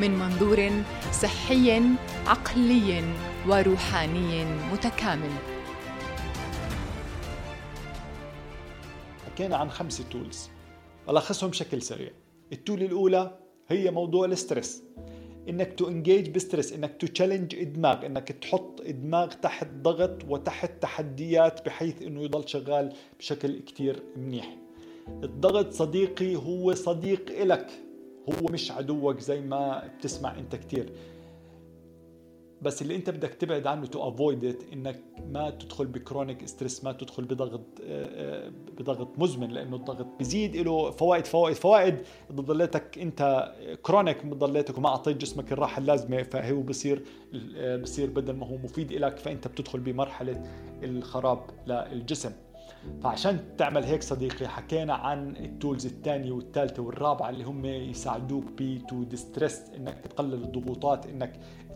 من منظور صحي عقلي وروحاني متكامل. حكينا عن خمسة tools ألخصهم بشكل سريع. ال tool الأولى هي موضوع ال stress إنك to engage ب stress إنك to challenge الدماغ إنك تحط الدماغ تحت ضغط وتحت تحديات بحيث إنه يضل شغال بشكل كتير منيح. الضغط صديقي هو صديق إلك. هو مش عدوك زي ما بتسمع انت كتير. بس اللي انت بدك تبعد عنه to avoid انك ما تدخل ب chronic stress ما تدخل بضغط آه، آه، بضغط مزمن لأنه الضغط بزيد له فوائد فوائد فوائد. ضليتك انت chronic ضليتك وما أعطيت جسمك الراحة اللازمة فهو بصير آه، بصير بدل ما هو مفيد لك فأنت بتدخل بمرحلة الخراب للجسم. فعشان تعمل هيك صديقي حكينا عن ال tools الثانية والثالثة والرابعة اللي هم يساعدوك ب to de-stress إنك تقلل الضغوطات إنك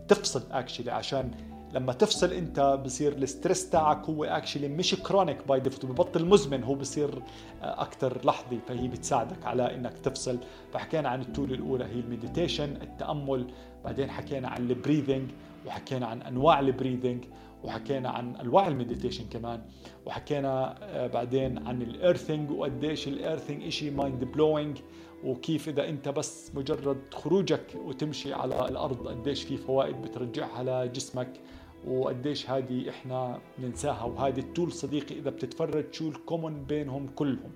تفصل actually عشان لما تفصل أنت بصير ال stress تاعك هو actually مش chronic by default ببطل مزمن هو بصير أكثر لحظي. فهي بتساعدك على إنك تفصل. فحكينا عن ال tool الأولى هي ال meditation التأمل بعدين حكينا عن ال breathing وحكينا عن أنواع ال breathing وحكينا عن أنواع ال meditation كمان وحكينا آه، بعدين عن ال earthing وقديش ال earthing شيء mind blowing وكيف إذا أنت بس مجرد خروجك وتمشي على الأرض قديش في فوائد بترجعها لجسمك وقديش هذه إحنا ننساها وهذه ال tool صديقي إذا بتتفرج شو ال common بينهم كلهم.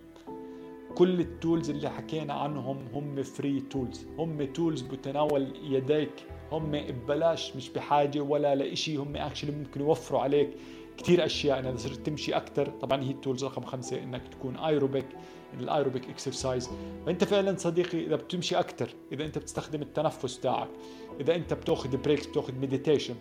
كل ال tools اللي حكينا عنهم هم free tools هم tools بتناول يديك. هم ببلاش مش بحاجة ولا لإشي. هم actually ممكن يوفروا عليك كثير أشياء. إذا صرت تمشي أكثر طبعا هي ال tools رقم خمسة إنك تكون aerobic ال aerobic exercise فانت فعلا صديقي إذا بتمشي أكثر إذا أنت بتستخدم التنفس تاعك إذا أنت بتأخذ breaks بتأخذ meditation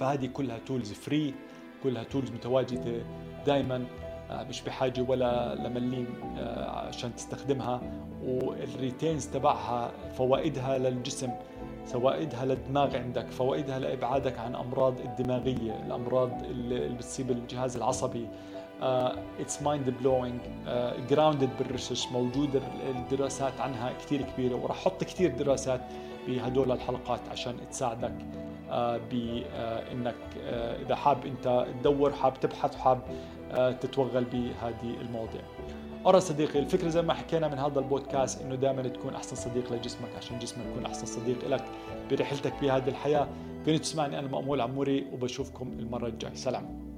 فهذه كلها tools free كلها tools متواجدة دائما مش بحاجة ولا لمليم آه، عشان تستخدمها وال returns تبعها فوائدها للجسم فوائدها للدماغ عندك فوائدها لإبعادك عن أمراض الدماغية الأمراض اللي بتصيب الجهاز العصبي. it's mind blowing grounded بال research موجوده الدراسات عنها كثير كبيرة وراح أحط كثير دراسات بهدول الحلقات عشان تساعدك uh, بانك uh, uh, إذا حاب أنت تدور حاب تبحث حاب تتوغل بهذه المواضيع. أرى صديقي الفكرة زي ما حكينا من هذا البودكاست إنه دائما تكون أحسن صديق لجسمك عشان جسمك يكون أحسن صديق لك برحلتك بهذه الحياة. كنت تسمعني أنا مأمول عموري وبشوفكم المرة الجاي سلام.